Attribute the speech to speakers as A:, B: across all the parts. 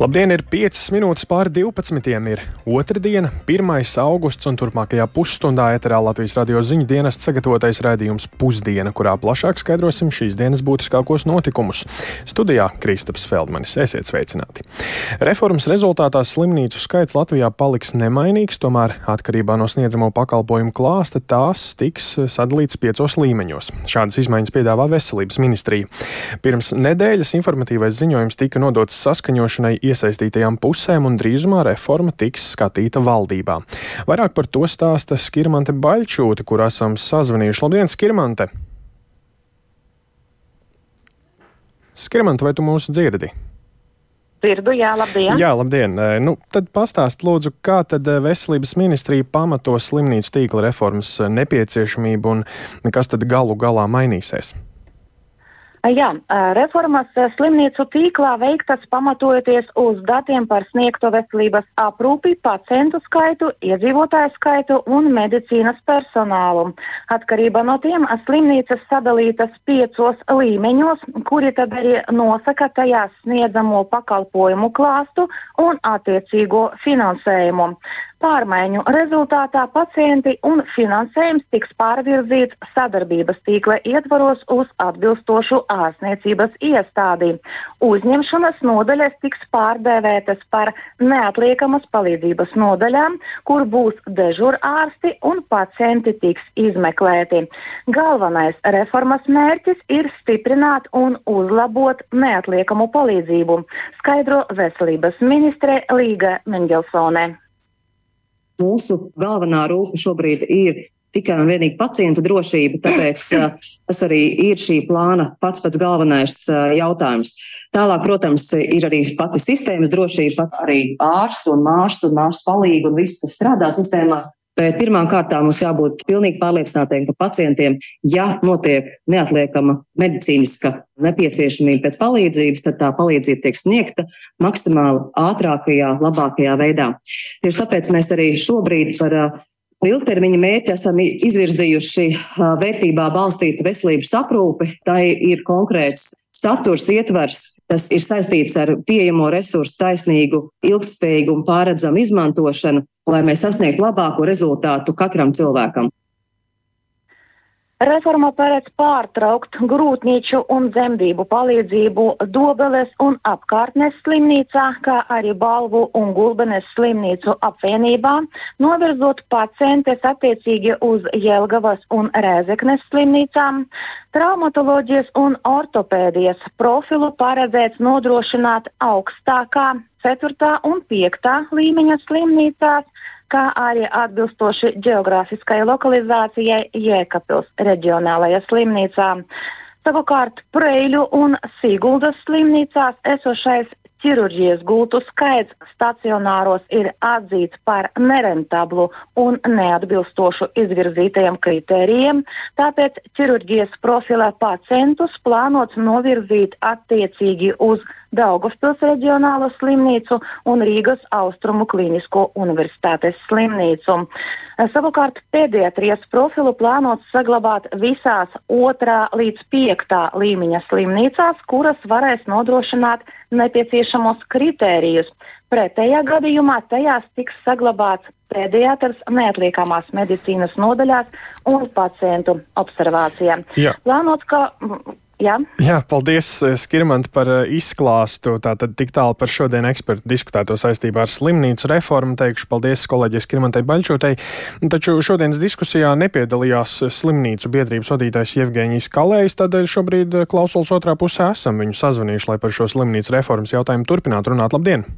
A: Labdien, ir 5 minūtes pāri 12. ir otrdiena, 1. augusts, un turpmākajā pusstundā eterā Latvijas radio ziņu dienas sagatavotais raidījums Pusdiena, kurā plašāk skaidrosim šīs dienas būtiskākos notikumus. Studijā Kristaps Feldmanis. Esiet sveicināti! Reformas rezultātā slimnīcu skaits Latvijā paliks nemainīgs, tomēr atkarībā no sniedzamo pakalpojumu klāsta tās tiks sadalīts piecos līmeņos. Šādas izmaiņas piedāvā Veselības ministrija. Pirms nedēļas informatīvais ziņojums tika nodots saskaņošanai iesaistītajām pusēm, un drīzumā reforma tiks skatīta valdībā. Vairāk par to stāsta Skirmante Baļķūte, kur esam sazvanījuši. Labdien, Skirmante! Skirmante, vai tu mūs dzirdi?
B: Dzirdu, jā, labdien.
A: Jā, labdien. Nu, tad pastāst, lūdzu, kā tad veselības ministrija pamato slimnīcu tīkla reformas nepieciešamību un kas tad galu galā mainīsies?
B: Jā, reformas slimnīcu tīklā veiktas pamatojoties uz datiem par sniegto veselības aprūpi, pacientu skaitu, iedzīvotāju skaitu un medicīnas personālu. Atkarībā no tiem slimnīcas sadalītas piecos līmeņos, kuri tad arī nosaka tajās sniedzamo pakalpojumu klāstu un attiecīgo finansējumu. Pārmaiņu rezultātā pacienti un finansējums tiks pārvirzīts sadarbības tīkla ietvaros uz atbilstošu ārstniecības iestādi. Uzņemšanas nodaļas tiks pārdēvētas par neatliekamas palīdzības nodaļām, kur būs dežurārsti un pacienti tiks izmeklēti. Galvenais reformas mērķis ir stiprināt un uzlabot neatliekamu palīdzību, skaidro veselības ministre Līga Mendelsone
C: mūsu galvenā rūpe šobrīd ir tikai un vienīgi pacientu drošība, tāpēc tas arī ir šī plāna pats pats galvenais jautājums. Tālāk, protams, ir arī pati sistēmas drošība, pat arī ārsts un mārsts un mārsts palīgi un viss, kas strādā sistēmā. Bet pirmām kārtām mums jābūt pilnīgi pārliecinātiem, ka pacientiem, ja notiek neatliekama medicīniska nepieciešamība pēc palīdzības, tad tā palīdzība tiek sniegta maksimāli ātrākajā, labākajā veidā. Tieši tāpēc mēs arī šobrīd par ilgtermiņa mērķi esam izvirzījuši vērtībā balstītu veselības aprūpi. Tā ir konkrēts saturs ietvers, kas ir saistīts ar pieejamo resursu taisnīgu, ilgspējīgu un pāredzamu izmantošanu, lai mēs sasniegtu labāko rezultātu katram cilvēkam.
B: Reforma paredz pārtraukt grūtnieču un dzemdību palīdzību Dobeles un apkārtnes slimnīcā, kā arī Balvu un Gulbenes slimnīcu apvienībā, novirzot pacientes attiecīgi uz Jelgavas un Rēzeknes slimnīcām. Traumatoloģijas un ortopēdijas profilu paredzēts nodrošināt augstākā 4. un 5. līmeņa slimnīcās kā arī atbilstoši geogrāfiskai lokalizācijai Jēkabils reģionālajā slimnīcā. Savukārt Preļu un Siguldas slimnīcās esošais ķirurģijas gultu skaits stacionāros ir atzīts par nerentablu un neatbilstošu izvirzītajiem kritērijiem, tāpēc ķirurģijas profilā pacientus plānots novirzīt attiecīgi uz Daugavpils reģionālo slimnīcu un Rīgas Austrumu Klinisko universitātes slimnīcu. Savukārt pēdējais profilu plānots saglabāt visās otrā līdz piektā līmeņa slimnīcās, kuras varēs nodrošināt nepieciešamos kritērijus. Pretējā gadījumā tajās tiks saglabāts pēdējais neatliekamās medicīnas nodaļās un pacientu observācijām. Plānots, ka Jā.
A: Jā, paldies, eh, Skirmant, par eh, izklāstu. Tātad tik tālu par šodien ekspertu diskutēto saistībā ar slimnīcu reformu. Teikšu paldies kolēģis Skirmantai Baļķotei. Taču šodienas diskusijā nepiedalījās slimnīcu biedrības vadītājs Jevgeņijs Kalējs, tādēļ šobrīd eh, klausulas otrā pusē esam viņu sazvanījuši, lai par šo slimnīcu reformas jautājumu turpinātu runāt. Labdien!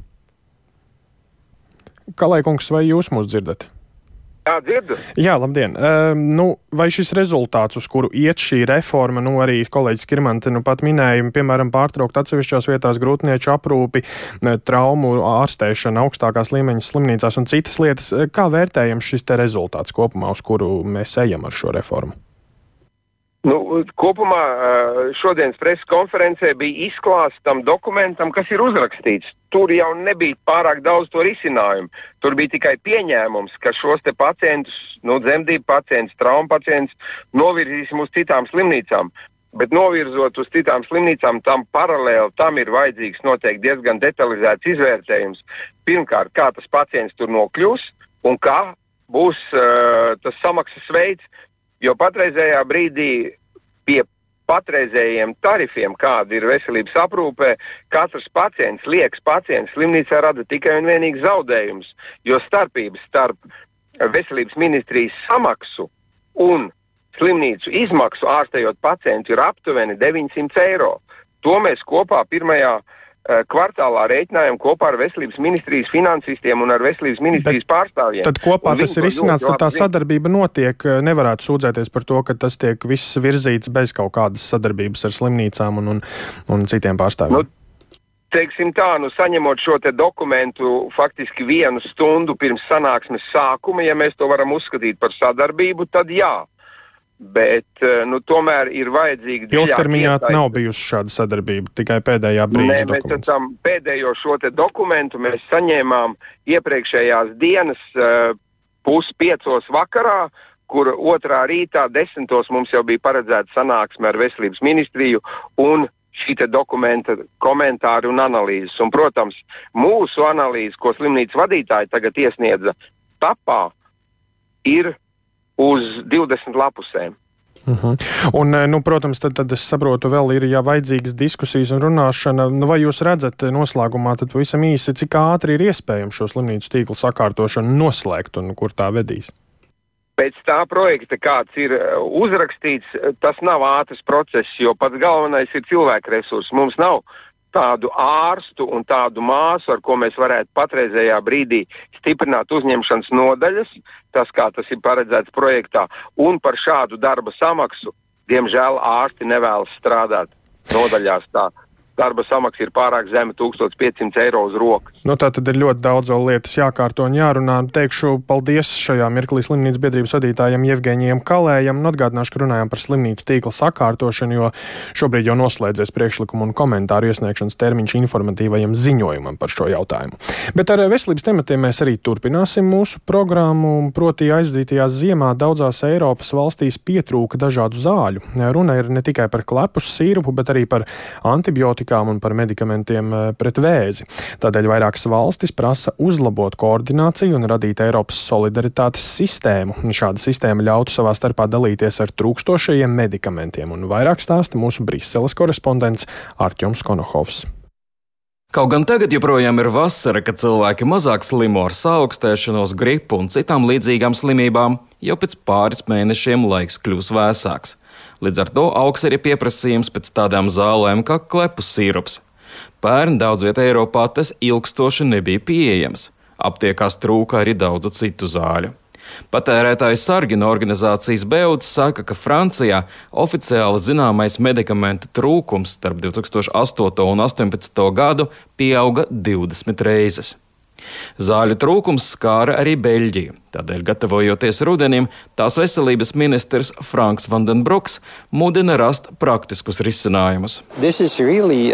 A: Kalējkungs, vai jūs mūs dzirdat?
D: Jā, dzirdu.
A: Jā, labdien. Uh, nu, vai šis rezultāts, uz kuru iet šī reforma, nu arī kolēģis Kirmante nu pat minēja, piemēram, pārtraukt atsevišķās vietās grūtnieču aprūpi, traumu ārstēšanu augstākās līmeņa slimnīcās un citas lietas, kā vērtējams šis te rezultāts kopumā, uz kuru mēs ejam ar šo reformu?
D: Nu, kopumā šodienas preses konferencē bija izklāsts tam dokumentam, kas ir uzrakstīts. Tur jau nebija pārāk daudz to risinājumu. Tur bija tikai pieņēmums, ka šos pacientus, nu, dzemdību pacientus, traumu pacientus novirzīsim uz citām slimnīcām. bet novirzot uz citām slimnīcām, tam paralēli tam ir vajadzīgs noteikti diezgan detalizēts izvērtējums. Pirmkārt, kā tas pacients tur nokļūs un kā būs uh, tas samaksas veids, jo patreizējā brīdī pie patreizējiem tarifiem, kāda ir veselības aprūpē, katrs pacients, liekas pacients, slimnīcā rada tikai un vienīgi zaudējumus, jo starpības starp veselības ministrijas samaksu un slimnīcu izmaksu ārstējot pacientu ir aptuveni 900 eiro. To mēs kopā pirmajā uh, kvartālā rēķinājām kopā ar Veselības ministrijas finansistiem un ar Veselības ministrijas Bet pārstāvjiem.
A: Tad kopā tas ir izsnāts, tad tā sadarbība notiek. Nevarētu sūdzēties par to, ka tas tiek viss virzīts bez kaut kādas sadarbības ar slimnīcām un, un, un citiem pārstāvjiem. Nu,
D: teiksim tā, nu, saņemot šo dokumentu faktiski vienu stundu pirms sanāksmes sākuma, ja mēs to varam uzskatīt par sadarbību, tad jā. Bet eh, nu, tomēr ir vajadzīga.
A: Ilgtermiņā nav bijusi šāda sadarbība, tikai pēdējā brīdī. Nē,
D: mēs esam pēdējo šo dokumentu mēs saņēmām iepriekšējās dienas uh, puspiecos vakarā, kur otrā rītā desmitos mums jau bija paredzēta sanāksme ar veselības ministriju un šī dokumenta komentāri un analīzes. Un, protams, mūsu analīze, ko slimnīcas vadītāji tagad iesniedza tapā, ir uz 20 lapusēm.
A: Uh mhm. -huh. Un, eh, nu, protams, tad, tad es saprotu, vēl ir ja vajadzīgas diskusijas un runāšana. Nu, vai jūs redzat eh, noslēgumā, tad pavisam īsi, cik ātri ir iespējams šo slimnīcu tīklu sakārtošanu noslēgt un kur tā vedīs?
D: Pēc tā projekta, kāds ir eh, uzrakstīts, tas nav ātrs process, jo pats galvenais ir cilvēku resursi. Mums nav tādu ārstu un tādu māsu, ar ko mēs varētu patreizējā brīdī stiprināt uzņemšanas nodaļas, tas kā tas ir paredzēts projektā, un par šādu darba samaksu, diemžēl ārsti nevēlas strādāt nodaļās. Tā darba samaksa ir pārāk zema, 1500 eiro uz rokas.
A: Nu, tā tad ir ļoti daudz lietas jākārto un jārunā. Teikšu paldies šajā mirklī slimnīcas biedrības vadītājam Jevgeņijam Kalējam un atgādināšu, ka runājam par slimnīcu tīkla sakārtošanu, jo šobrīd jau noslēdzies priekšlikumu un komentāru iesniegšanas termiņš informatīvajam ziņojumam par šo jautājumu. Bet ar veselības tematiem mēs arī turpināsim mūsu programmu, proti aizdītajā ziemā daudzās Eiropas valstīs pietrūka dažādu zāļu. Runa ir ne tikai par klepus sīrupu, bet arī par antibiotiku narkotikām un par medikamentiem eh, pret vēzi. Tādēļ vairākas valstis prasa uzlabot koordināciju un radīt Eiropas solidaritātes sistēmu. Šāda sistēma ļautu savā starpā dalīties ar trūkstošajiem medikamentiem, un vairāk stāsta mūsu Briseles korespondents Arķoms Konohovs.
E: Kaut gan tagad joprojām ir vasara, kad cilvēki mazāk slimo ar saaugstēšanos, gripu un citām līdzīgām slimībām, jau pēc pāris mēnešiem laiks kļūs vēsāks. Līdz ar to augs arī pieprasījums pēc tādām zālēm kā klepus sīrups. Pērn daudz vietā Eiropā tas ilgstoši nebija pieejams. Aptiekās trūka arī daudzu citu zāļu. Patērētāju sargi no organizācijas Beuds saka, ka Francijā oficiāli zināmais medikamentu trūkums starp 2008 un 2018 gadu pieauga 20 reizes. Zāļu trūkums skāra arī Beļģiju. Tādēļ, gatavojoties rudenim, tās veselības ministrs Franks Vandenbroks mudina rast praktiskus risinājumus.
F: Really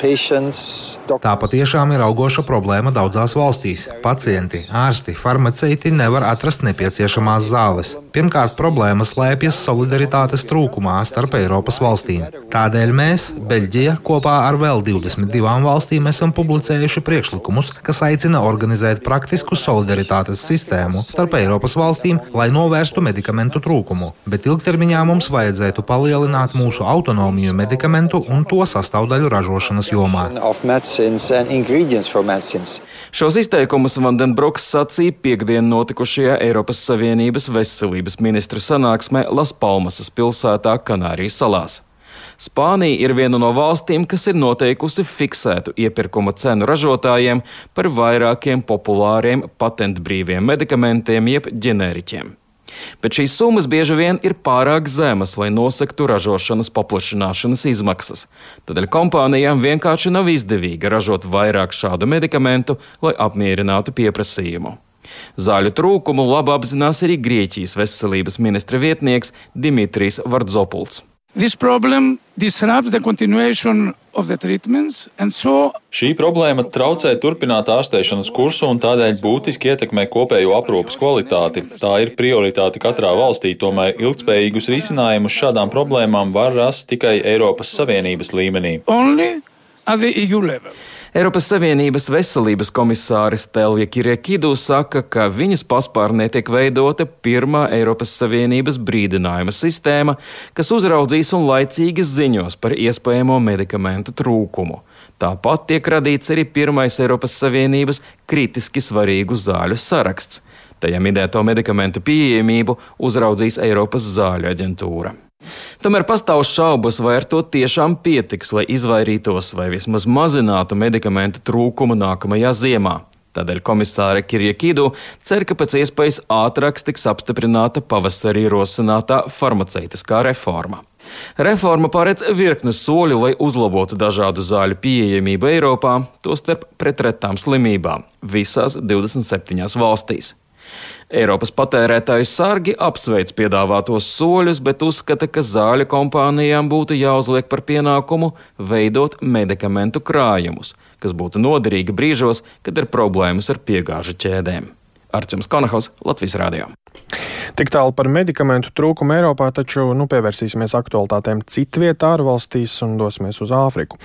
F: Patients,
G: Tā patiešām ir augoša problēma daudzās valstīs. Pacienti, ārsti, farmaceiti nevar atrast nepieciešamās zāles. Pirmkārt, problēma slēpjas solidaritātes trūkumā starp Eiropas valstīm. Tādēļ mēs, Beļģija, kopā ar vēl 22 valstīm esam publicējuši priekšlikumus, kas aicina organizēt organizēt praktisku solidaritātes sistēmu starp Eiropas valstīm, lai novērstu medikamentu trūkumu, bet ilgtermiņā mums vajadzētu palielināt mūsu autonomiju medikamentu un to sastāvdaļu ražošanas jomā.
E: Šos izteikumus Vandenbroks sacīja piekdien notikušajā Eiropas Savienības veselības ministru sanāksmē Las Palmasas pilsētā Kanārijas salās. Spānija ir viena no valstīm, kas ir noteikusi fiksētu iepirkuma cenu ražotājiem par vairākiem populāriem patentbrīviem medikamentiem jeb ģeneriķiem. Bet šīs summas bieži vien ir pārāk zemas, lai nosaktu ražošanas paplašināšanas izmaksas. Tādēļ kompānijām vienkārši nav izdevīgi ražot vairāk šādu medikamentu, lai apmierinātu pieprasījumu. Zāļu trūkumu labi apzinās arī Grieķijas veselības ministra vietnieks Dimitrijs Vardzopuls.
H: This problem disrupts the continuation
I: So... Šī problēma traucē turpināt ārstēšanas kursu un tādēļ būtiski ietekmē kopējo aprūpas kvalitāti. Tā ir prioritāte katrā valstī, tomēr ilgspējīgus risinājumus šādām problēmām var rast tikai Eiropas Savienības līmenī. Only
E: at the EU level. Eiropas Savienības veselības komisāris Telja Kiriekidu saka, ka viņas paspārnē tiek veidota pirmā Eiropas Savienības brīdinājuma sistēma, kas uzraudzīs un laicīgi ziņos par iespējamo medikamentu trūkumu. Tāpat tiek radīts arī pirmais Eiropas Savienības kritiski svarīgu zāļu saraksts. Tajā minēto medikamentu pieejamību uzraudzīs Eiropas zāļu aģentūra. Tomēr pastāv šaubas, vai ar to tiešām pietiks, lai izvairītos vai vismaz mazinātu medikamentu trūkumu nākamajā ziemā. Tādēļ komisāre Kirjakidu cer, ka pēc iespējas ātrāk tiks apstiprināta pavasarī rosinātā farmaceitiskā reforma. Reforma paredz virkni soļu, lai uzlabotu dažādu zāļu pieejamību Eiropā, tostarp pret retām slimībām visās 27 valstīs. Eiropas patērētāju sargi apsveic piedāvātos soļus, bet uzskata, ka zāļu kompānijām būtu jāuzliek par pienākumu veidot medikamentu krājumus, kas būtu noderīgi brīžos, kad ir problēmas ar piegāžu ķēdēm. Arčuns Konahaus, Latvijas Rādio.
A: Tik tālu par medikamentu trūkumu Eiropā, taču nu, pievērsīsimies aktualitātēm citvietā ārvalstīs un dosimies uz Āfriku.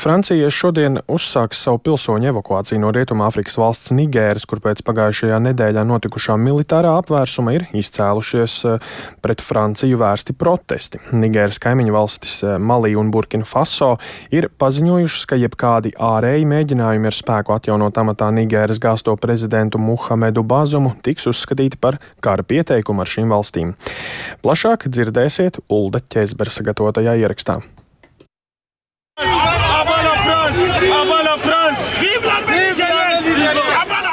A: Francija šodien uzsāks savu pilsoņu evakuāciju no Rietumāfrikas valsts Nigēras, kur pēc pagājušajā nedēļā notikušā militārā apvērsuma ir izcēlušies eh, pret Franciju vērsti protesti. Nigēras kaimiņu valstis eh, Malī un Burkina Faso ir paziņojušas, ka jebkādi ārēji mēģinājumi ar spēku atjaunot amatā Nigēras gāsto prezidentu Muhamedu Bazumu tiks uzskatīti par kara pieteikumu ar šīm valstīm. Plašāk dzirdēsiet Ulda Ķezbera sagatavotajā ierakstā.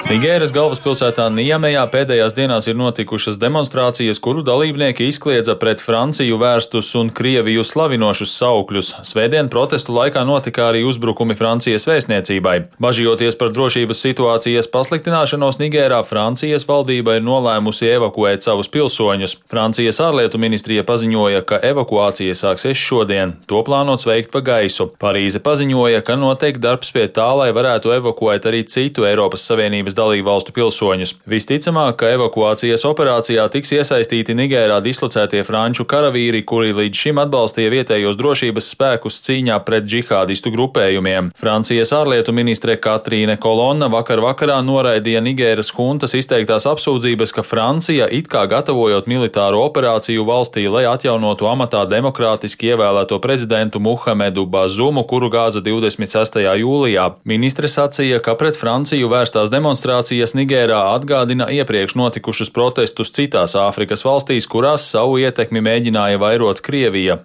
I: Nigēras galvaspilsētā Niemejā pēdējās dienās ir notikušas demonstrācijas, kuru dalībnieki izkliedza pret Franciju vērstus un Krieviju slavinošus saukļus. Svētdien protestu laikā notika arī uzbrukumi Francijas vēstniecībai. Bažījoties par drošības situācijas pasliktināšanos Nigērā, Francijas valdība ir nolēmusi evakuēt savus pilsoņus. Francijas ārlietu ministrija paziņoja, ka evakuācija sāksies šodien. To plānots veikt pa gaisu. Parīze paziņoja, ka notiek darbs pie tā, lai varētu evakuēt arī citu Eiropas Savienības Savienības dalību valstu pilsoņus. Visticamāk, ka evakuācijas operācijā tiks iesaistīti Nigērā dislocētie franču karavīri, kuri līdz šim atbalstīja vietējos drošības spēkus cīņā pret džihādistu grupējumiem. Francijas ārlietu ministre Katrīne Kolonna vakar vakarā noraidīja Nigēras huntas izteiktās apsūdzības, ka Francija it kā gatavojot militāro operāciju valstī, lai atjaunotu amatā demokrātiski ievēlēto prezidentu Muhamedu Bazumu, kuru gāza 26. jūlijā. Ministre sacīja, ka pret Franciju vērstās demonstrācijas demonstrācijas Nigērā atgādina iepriekš notikušus protestus citās Āfrikas valstīs, kurās savu ietekmi mēģināja vairot Krievija.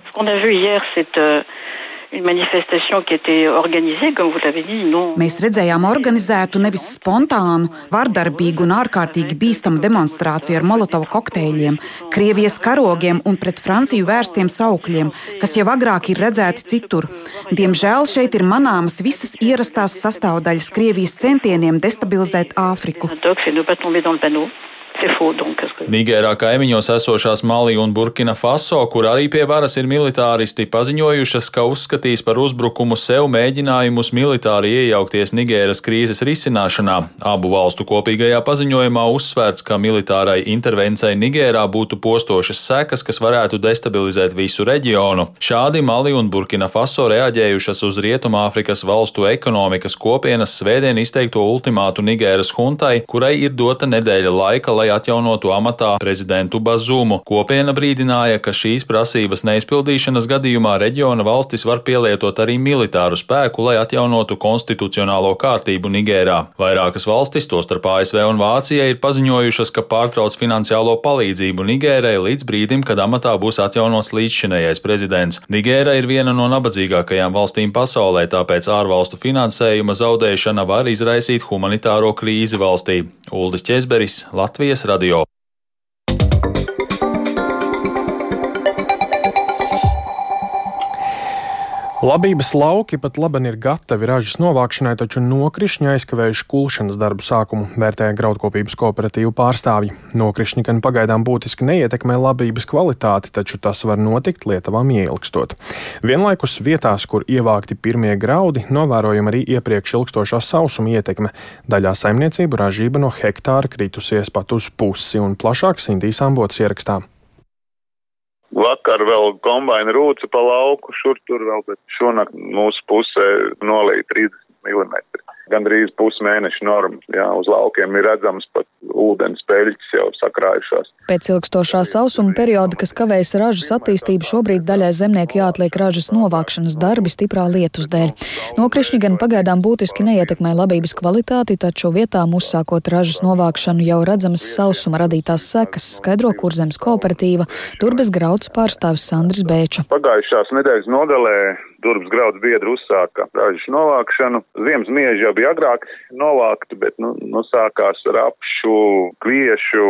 J: Mēs redzējām organizētu, nevis spontānu, vardarbīgu un ārkārtīgi bīstamu demonstrāciju ar molotovu kokteļiem, Krievijas karogiem un pret Franciju vērstiem saukļiem, kas jau agrāk ir redzēti citur. Diemžēl šeit ir manāmas visas ierastās sastāvdaļas Krievijas centieniem destabilizēt Āfriku.
I: Nigērā kaimiņos esošās Mali un Burkina Faso, kur arī pie varas ir militāristi, paziņojušas, ka uzskatīs par uzbrukumu sev mēģinājumus militāri iejaukties Nigēras krīzes risināšanā. Abu valstu kopīgajā paziņojumā uzsvērts, ka militārai intervencei Nigērā būtu postošas sekas, kas varētu destabilizēt visu reģionu. Šādi Mali un Burkina Faso reaģējušas uz Rietumāfrikas valstu ekonomikas kopienas svētdien izteikto ultimātu Nigēras huntai, kurai ir dota nedēļa laika, lai atjaunotu amatā prezidentu Bazumu. Kopiena brīdināja, ka šīs prasības neizpildīšanas gadījumā reģiona valstis var pielietot arī militāru spēku, lai atjaunotu konstitucionālo kārtību Nigērā. Vairākas valstis, tostarp ASV un Vācija, ir paziņojušas, ka pārtrauc finansiālo palīdzību Nigērai līdz brīdim, kad amatā būs atjaunots līdzšinējais prezidents. Nigēra ir viena no nabadzīgākajām valstīm pasaulē, tāpēc ārvalstu finansējuma zaudēšana var izraisīt humanitāro krīzi valstī. Uldis Česberis, Latvijas Latvijas radio.
A: Labības lauki pat labi ir gatavi ražas novākšanai, taču nokrišņi aizkavējuši kulšanas darbu sākumu, vērtēja graudkopības kooperatīvu pārstāvji. Nokrišņi gan pagaidām būtiski neietekmē labības kvalitāti, taču tas var notikt lietavām ieilgstot. Vienlaikus vietās, kur ievākti pirmie graudi, novērojama arī iepriekš ilgstošā sausuma ietekme. Daļā saimniecību ražība no hektāra kritusies pat uz pusi un plašāk Sintīs Ambots ierakstā.
K: Vakar vēl kombaina rūca pa lauku, šur tur vēl, bet šonakt mūsu pusē nolīja 30 mm gandrīz pusmēneša norma. Jā, uz laukiem ir redzams pat ūdens peļķis jau sakrājušās.
L: Pēc ilgstošā sausuma perioda, kas kavējas ražas attīstību, šobrīd daļai zemnieku jāatliek ražas novākšanas darbi stiprā lietus dēļ. Nokrišņi gan pagaidām būtiski neietekmē labības kvalitāti, taču vietām uzsākot ražas novākšanu jau redzamas sausuma radītās sekas, skaidro kurzemes kooperatīva Turbes grauds pārstāvis Sandris Bēča.
K: Pagājušās nedēļas nogalē Durvis grauds biedri uzsāka ražas novākšanu. Ziemas mieži jau bija agrāk novākti, bet nu, nu sākās rapšu, kviešu,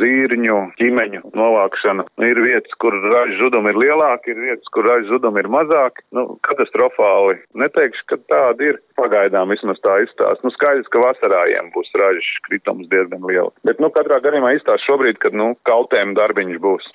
K: zīrņu, ķīmeņu novākšana. Ir vietas, kur raža zudumi ir lielāki, ir vietas, kur raža zudumi ir mazāki. Nu, katastrofāli. Neteikšu, ka tāda ir. Pagaidām vismaz tā izstāsta. Nu, skaidrs, ka vasarājiem būs ražas kritums diezgan liels. Bet, nu, katrā gadījumā izstāsta šobrīd, kad, nu, kautēm darbiņš būs.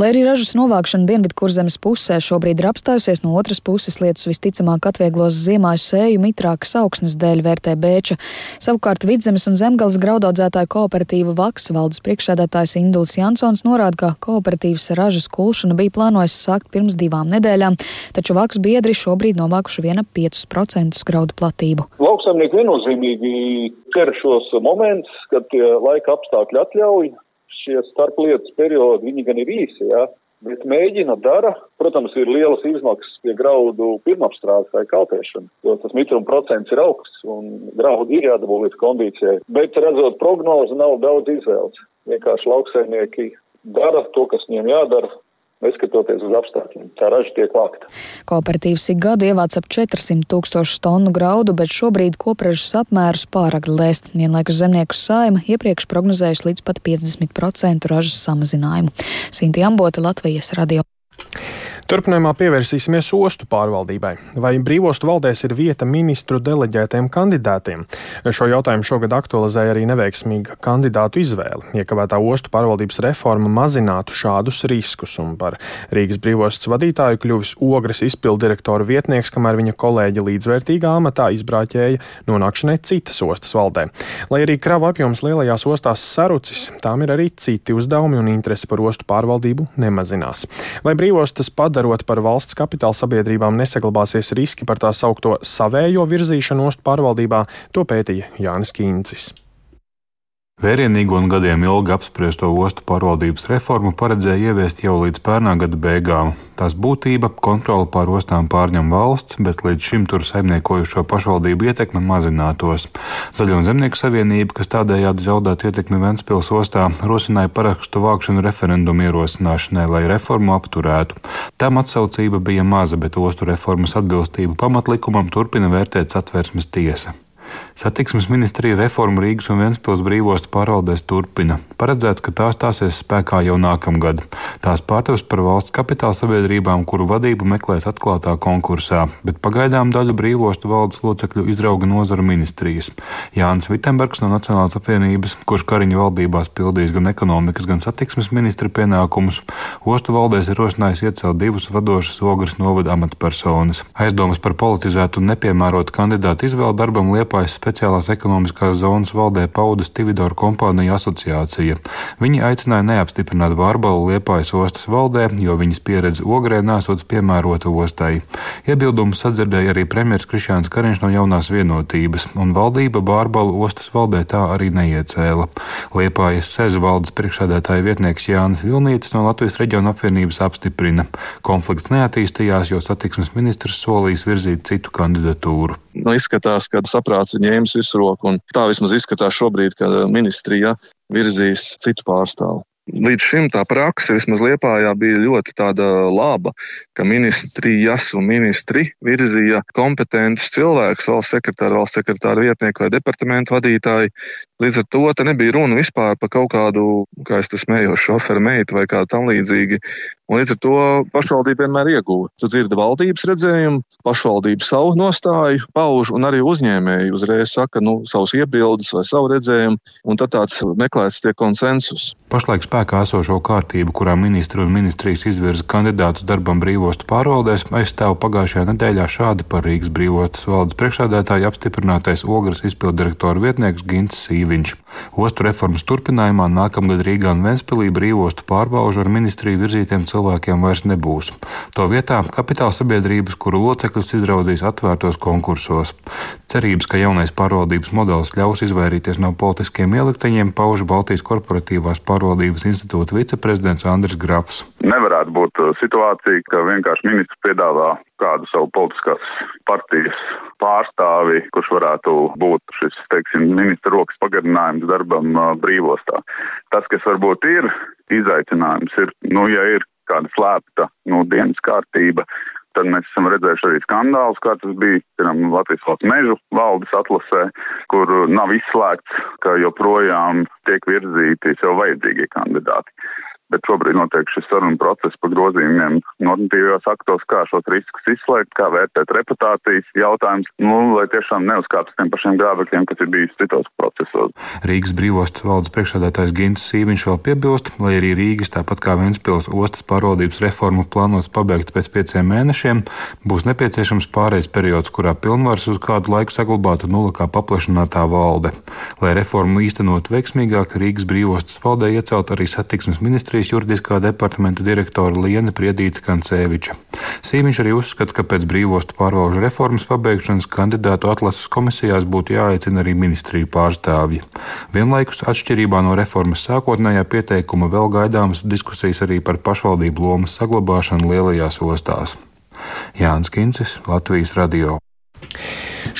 L: Lai arī ražas novākšana Dienvidkurzemes pusē šobrīd ir apstājusies, no otras puses lietus visticamāk atvieglos ziemāju sēju mitrākas augsnes dēļ, vērtē Bēča. Savukārt Vidzemes un Zemgales graudaudzētāju kooperatīva Vaks valdes priekšsēdētājs Induls Jansons norāda, ka kooperatīvas ražas kulšana bija plānojis sākt pirms divām nedēļām, taču Vaks biedri šobrīd novākuši viena 5% graudu platību.
M: Lauksaimnieki viennozīmīgi cer šos momentus, kad laika apstākļi atļauj. Šie starplietas periodi, viņi gan ir īsi, jā, bet mēģina, dara. Protams, ir lielas izmaksas pie graudu pirmapstrādes vai kaltēšana, jo tas mitruma procents ir augsts un graudi ir jādabū līdz kondīcijai. Bet redzot prognozi, nav daudz izvēles. Vienkārši lauksaimnieki dara to, kas viņiem jādara, neskatoties uz apstākļiem. Tā raža tiek vākta.
L: Kooperatīvs ik gadu ievāc ap 400 tūkstošu tonu graudu, bet šobrīd kopražas apmērus pāragri lēst. Vienlaikus zemnieku saima iepriekš prognozējusi līdz pat 50% ražas samazinājumu. Sinti Ambota, Latvijas radio.
A: Turpinājumā pievērsīsimies ostu pārvaldībai. Vai brīvostu valdēs ir vieta ministru deleģētiem kandidātiem? Šo jautājumu šogad aktualizēja arī neveiksmīga kandidātu izvēle. Iekavētā ostu pārvaldības reforma mazinātu šādus riskus, un par Rīgas brīvostas vadītāju kļuvis ogres izpildirektora vietnieks, kamēr viņa kolēģi līdzvērtīgā amatā izbrāķēja nonākšanai citas ostas valdē. Lai arī kravu apjoms lielajās ostās sarucis, tām ir arī citi uzdevumi un interesi par ostu pārvaldību nemazinās. Vai brīvostas padara padarot par valsts kapitāla sabiedrībām, nesaglabāsies riski par tā saukto savējo virzīšanu ostu pārvaldībā, to pētīja Jānis Kīncis.
N: Vērienīgo un gadiem ilgi apspriesto ostu pārvaldības reformu paredzēja ieviest jau līdz pērnā gada beigām. Tās būtība - kontroli pār ostām pārņem valsts, bet līdz šim tur saimniekojušo pašvaldību ietekme mazinātos. Zaļo zemnieku savienība, kas tādējādi zaudētu ietekmi Ventspils ostā, rosināja parakstu vākšanu referendumu ierosināšanai, lai reformu apturētu. Tam atsaucība bija maza, bet ostu reformas atbilstību pamatlikumam turpina vērtēt satversmes tiesa. Satiksmes ministrija reformu Rīgas un Ventspils brīvostu pārvaldēs turpina. Paredzēts, ka tās stāsies spēkā jau nākamgad. Tās pārtaps par valsts kapitāla sabiedrībām, kuru vadību meklēs atklātā konkursā, bet pagaidām daļu brīvostu valdes locekļu izrauga nozaru ministrijas. Jānis Vitsenbergs no Nacionālās apvienības, kurš Kariņa valdībās pildīs gan ekonomikas, gan satiksmes ministra pienākumus, ostu valdēs ir rosinājis iecelt divus vadošas ogres novada amatpersonas. Aizdomas par politizētu un nepiemērotu kandidātu izvēlu darbam Liepā Liepājas speciālās ekonomiskās zonas valdē pauda Stividoru kompāniju asociācija. Viņi aicināja neapstiprināt Vārbalu Liepājas ostas valdē, jo viņas pieredze ogrē nesot piemērota ostai. Iebildumus sadzirdēja arī premjeras Krišāns Kariņš no jaunās vienotības, un valdība Vārbalu ostas valdē tā arī neiecēla. Liepājas seza valdes priekšsēdētāja vietnieks Jānis Vilnītis no Latvijas reģiona apvienības apstiprina. Konflikts neattīstījās, jo satiksmes ministrs solīs virzīt citu kandidatūru.
O: Nu, izskatās, ka saprāts pats ņēmis virsroku. Tā vismaz izskatās šobrīd, ka ministrija virzīs citu pārstāvu. Līdz šim tā praksa vismaz Liepājā bija ļoti laba, ka ministrijas un ministri virzīja kompetentus cilvēkus, valsts sekretāru, valsts sekretāru vietnieku vai departamentu vadītāju, Līdz ar to nebija runa vispār par kaut kādu, kā es te smējos, šoferu meitu vai kā tam līdzīgi. Un līdz ar to pašvaldība vienmēr ieguva. Tu dzirdi valdības redzējumu, pašvaldība savu nostāju pauž, un arī uzņēmēji uzreiz saka nu, savus iebildes vai savu redzējumu, un tad tāds meklēts tie konsensus.
N: Pašlaik spēkā esošo kārtību, kurā ministri un ministrijas izvirza kandidātus darbam brīvostu pārvaldēs, aizstāv pagājušajā nedēļā šādi par Rīgas brīvostas valdes priekšādātāju apstiprinātais Ogres izpildirektora vietnieks Gints Sīviņš. Ostu reformas turpinājumā nākamgad Rīgā un Ventspilī brīvostu pārbaužu ar ministriju virzītiem cilvēkiem vairs nebūs. To vietā kapitāla sabiedrības, kuru locekļus izraudzīs atvērtos konkursos. Cerības, ka jaunais pārvaldības modelis ļaus izvairīties no politiskiem ielikteņiem, pauž Baltijas korporatīvās pārvaldības institūta viceprezidents Andris Grafs.
K: Nevarētu būt uh, situācija, ka vienkārši ministrs piedāvā kādu savu politiskās partijas pārstāvi, kurš varētu būt šis, teiksim, ministra rokas pagarinājums darbam uh, brīvostā. Tas, kas varbūt ir izaicinājums, ir, nu, ja ir kāda slēpta nu, dienas kārtība. Tad mēs esam redzējuši arī skandālus, kā tas bija piemēram, Latvijas valsts mežu valdes atlasē, kur nav izslēgts, ka joprojām tiek virzīti sev vajadzīgie kandidāti bet šobrīd notiek šis sarunu process par grozījumiem normatīvajos aktos, kā šos riskus izslēgt, kā vērtēt reputācijas jautājums, nu, lai tiešām neuzkāptu tiem pašiem grābekļiem, kas ir bijis citos procesos.
N: Rīgas brīvostas valdes priekšādātājs Gins Sīviņš vēl piebilst, lai arī Rīgas, tāpat kā Ventspils ostas pārvaldības reformu plānots pabeigt pēc pieciem mēnešiem, būs nepieciešams pārējais periods, kurā pilnvars uz kādu laiku saglabātu nula kā paplašinātā valde. Lai reformu īstenot veiksmīgāk, Rīgas brīvostas valdē iecelt arī satiksmes ministriju Latvijas juridiskā departamenta direktora Liena Priedīta Kanceviča. Sīmiņš arī uzskata, ka pēc brīvostu pārvalžu reformas pabeigšanas kandidātu atlases komisijās būtu jāaicina arī ministriju pārstāvji. Vienlaikus atšķirībā no reformas sākotnējā pieteikuma vēl gaidāmas diskusijas arī par pašvaldību lomas saglabāšanu lielajās ostās. Jānis Kincis, Latvijas radio.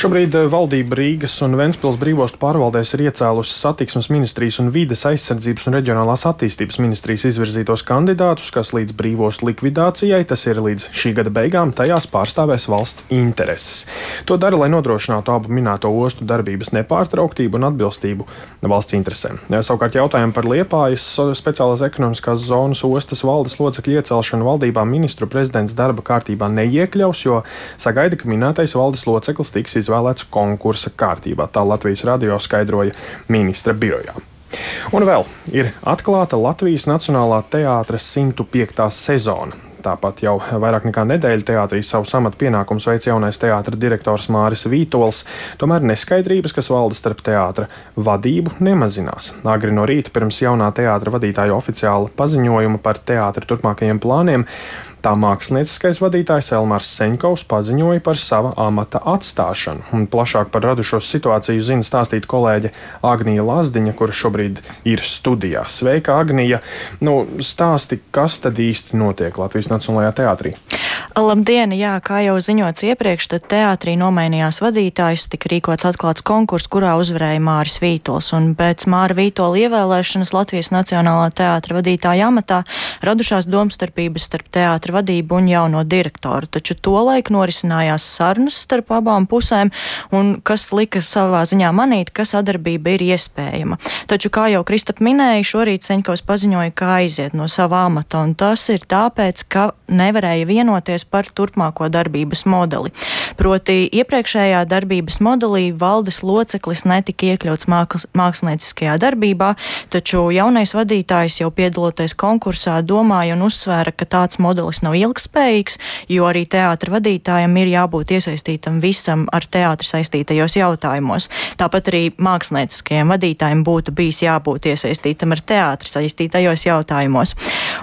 A: Šobrīd eh, valdība Rīgas un Ventspils brīvostu pārvaldēs ir iecēlusi satiksmes ministrijas un vides aizsardzības un reģionālās attīstības ministrijas izvirzītos kandidātus, kas līdz brīvostu likvidācijai, tas ir līdz šī gada beigām, tajās pārstāvēs valsts intereses. To dara, lai nodrošinātu abu minēto ostu darbības nepārtrauktību un atbilstību valsts interesēm. Savukārt jautājumu par Liepājas speciālās ekonomiskās zonas ostas valdes locekļu iecelšanu valdībā ministru prezidents darba kārtībā neiekļaus, jo sagaida, ka minētais valdes loceklis tiks izvēlēts konkursa kārtībā. Tā Latvijas radio skaidroja ministra birojā. Un vēl ir atklāta Latvijas Nacionālā teātras 105. sezona. Tāpat jau vairāk nekā nedēļu teātrī savu amatu pienākumu veic jaunais teātris direktors Māris Vītols. Tomēr neskaidrības, kas valda starp teātra vadību, nemazinās. Agri no rīta pirms jaunā teātra vadītāja oficiāla paziņojuma par teātra turpmākajiem plāniem Tā mākslinieckais vadītājs Elmārs Seņkovs paziņoja par sava amata atstāšanu. Un plašāk par radušos situāciju zina stāstīt kolēģe Agnija Lazdiņa, kurš šobrīd ir studijā. Sveika, Agnija! Nu, stāsti, kas tad īsti notiek Latvijas Nacionālajā teātrī?
P: Labdien! Jā, kā jau ziņots iepriekš, tad teātrī nomainījās vadītājs, tika rīkots atklāts konkurss, kurā uzvarēja Māris Vītols. Un pēc Māra Vītola ievēlēšanas Latvijas Nacionālā teātra vadītāja amatā radušās domstarpības starp teātra vadību un jauno direktoru. Taču tolaik norisinājās sarunas starp abām pusēm, un kas lika savā ziņā manīt, ka sadarbība ir iespējama. Taču, kā jau Kristap minēja, šorīt Seņkovs paziņoja, ka aiziet no sava amata, un tas ir tāpēc, ka nevarēja vienoties par turpmāko darbības modeli. Proti, iepriekšējā darbības modelī valdes loceklis netika iekļauts māksl mākslinieckajā darbībā, taču jaunais vadītājs jau piedaloties konkursā domāja un uzsvēra, ka tāds modelis nav ilgspējīgs, jo arī teātra vadītājam ir jābūt iesaistītam visam ar teātri saistītajos jautājumos. Tāpat arī mākslinieckajiem vadītājiem būtu bijis jābūt iesaistītam ar teātri saistītajos jautājumos.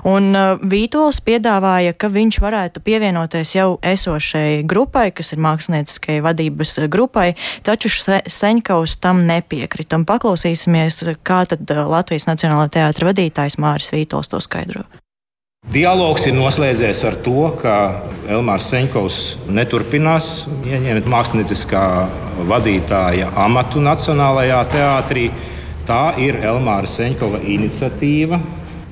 P: Un uh, Vītols piedāvāja, ka viņš varētu pievienoties jau esošai grupai, kas ir mākslinieckajai vadības grupai, taču Seņkaus tam nepiekrita. Paklausīsimies, kā tad uh, Latvijas Nacionālā teātra vadītājs Māris Vītols to skaidro.
Q: Dialogs ir noslēdzies ar to, ka Elmārs Seņkovs neturpinās ieņemt mākslinieckā vadītāja amatu Nacionālajā teātrī. Tā ir Elmāra Seņkova iniciatīva,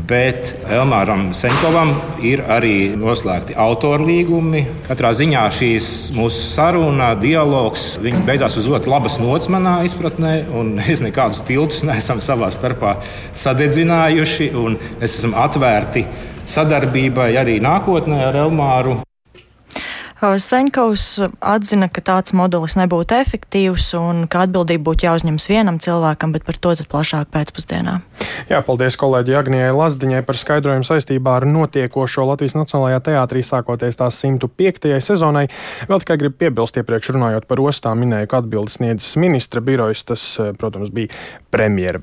Q: bet Elmāram Senkovam ir arī noslēgti autorlīgumi. Katrā ziņā šīs mūsu saruna, dialogs, viņi beidzās uz ļoti labas nots manā izpratnē, un mēs nekādus tiltus neesam savā starpā sadedzinājuši, un mēs esam atvērti sadarbībai arī nākotnē ar Elmāru.
P: Seņkaus atzina, ka tāds modelis nebūtu efektīvs un ka atbildība būtu jāuzņemas vienam cilvēkam, bet par to plašāk pēcpusdienā.
A: Jā, paldies kolēģi Agnijai Lazdiņai par skaidrojumu saistībā ar notiekošo Latvijas Nacionālajā teātrī sākoties tās 105. sezonai. Vēl tikai gribu piebilst, iepriekš runājot par ostām, minēju, ka atbildes sniedzis ministra birojs. Tas, protams, bija premjera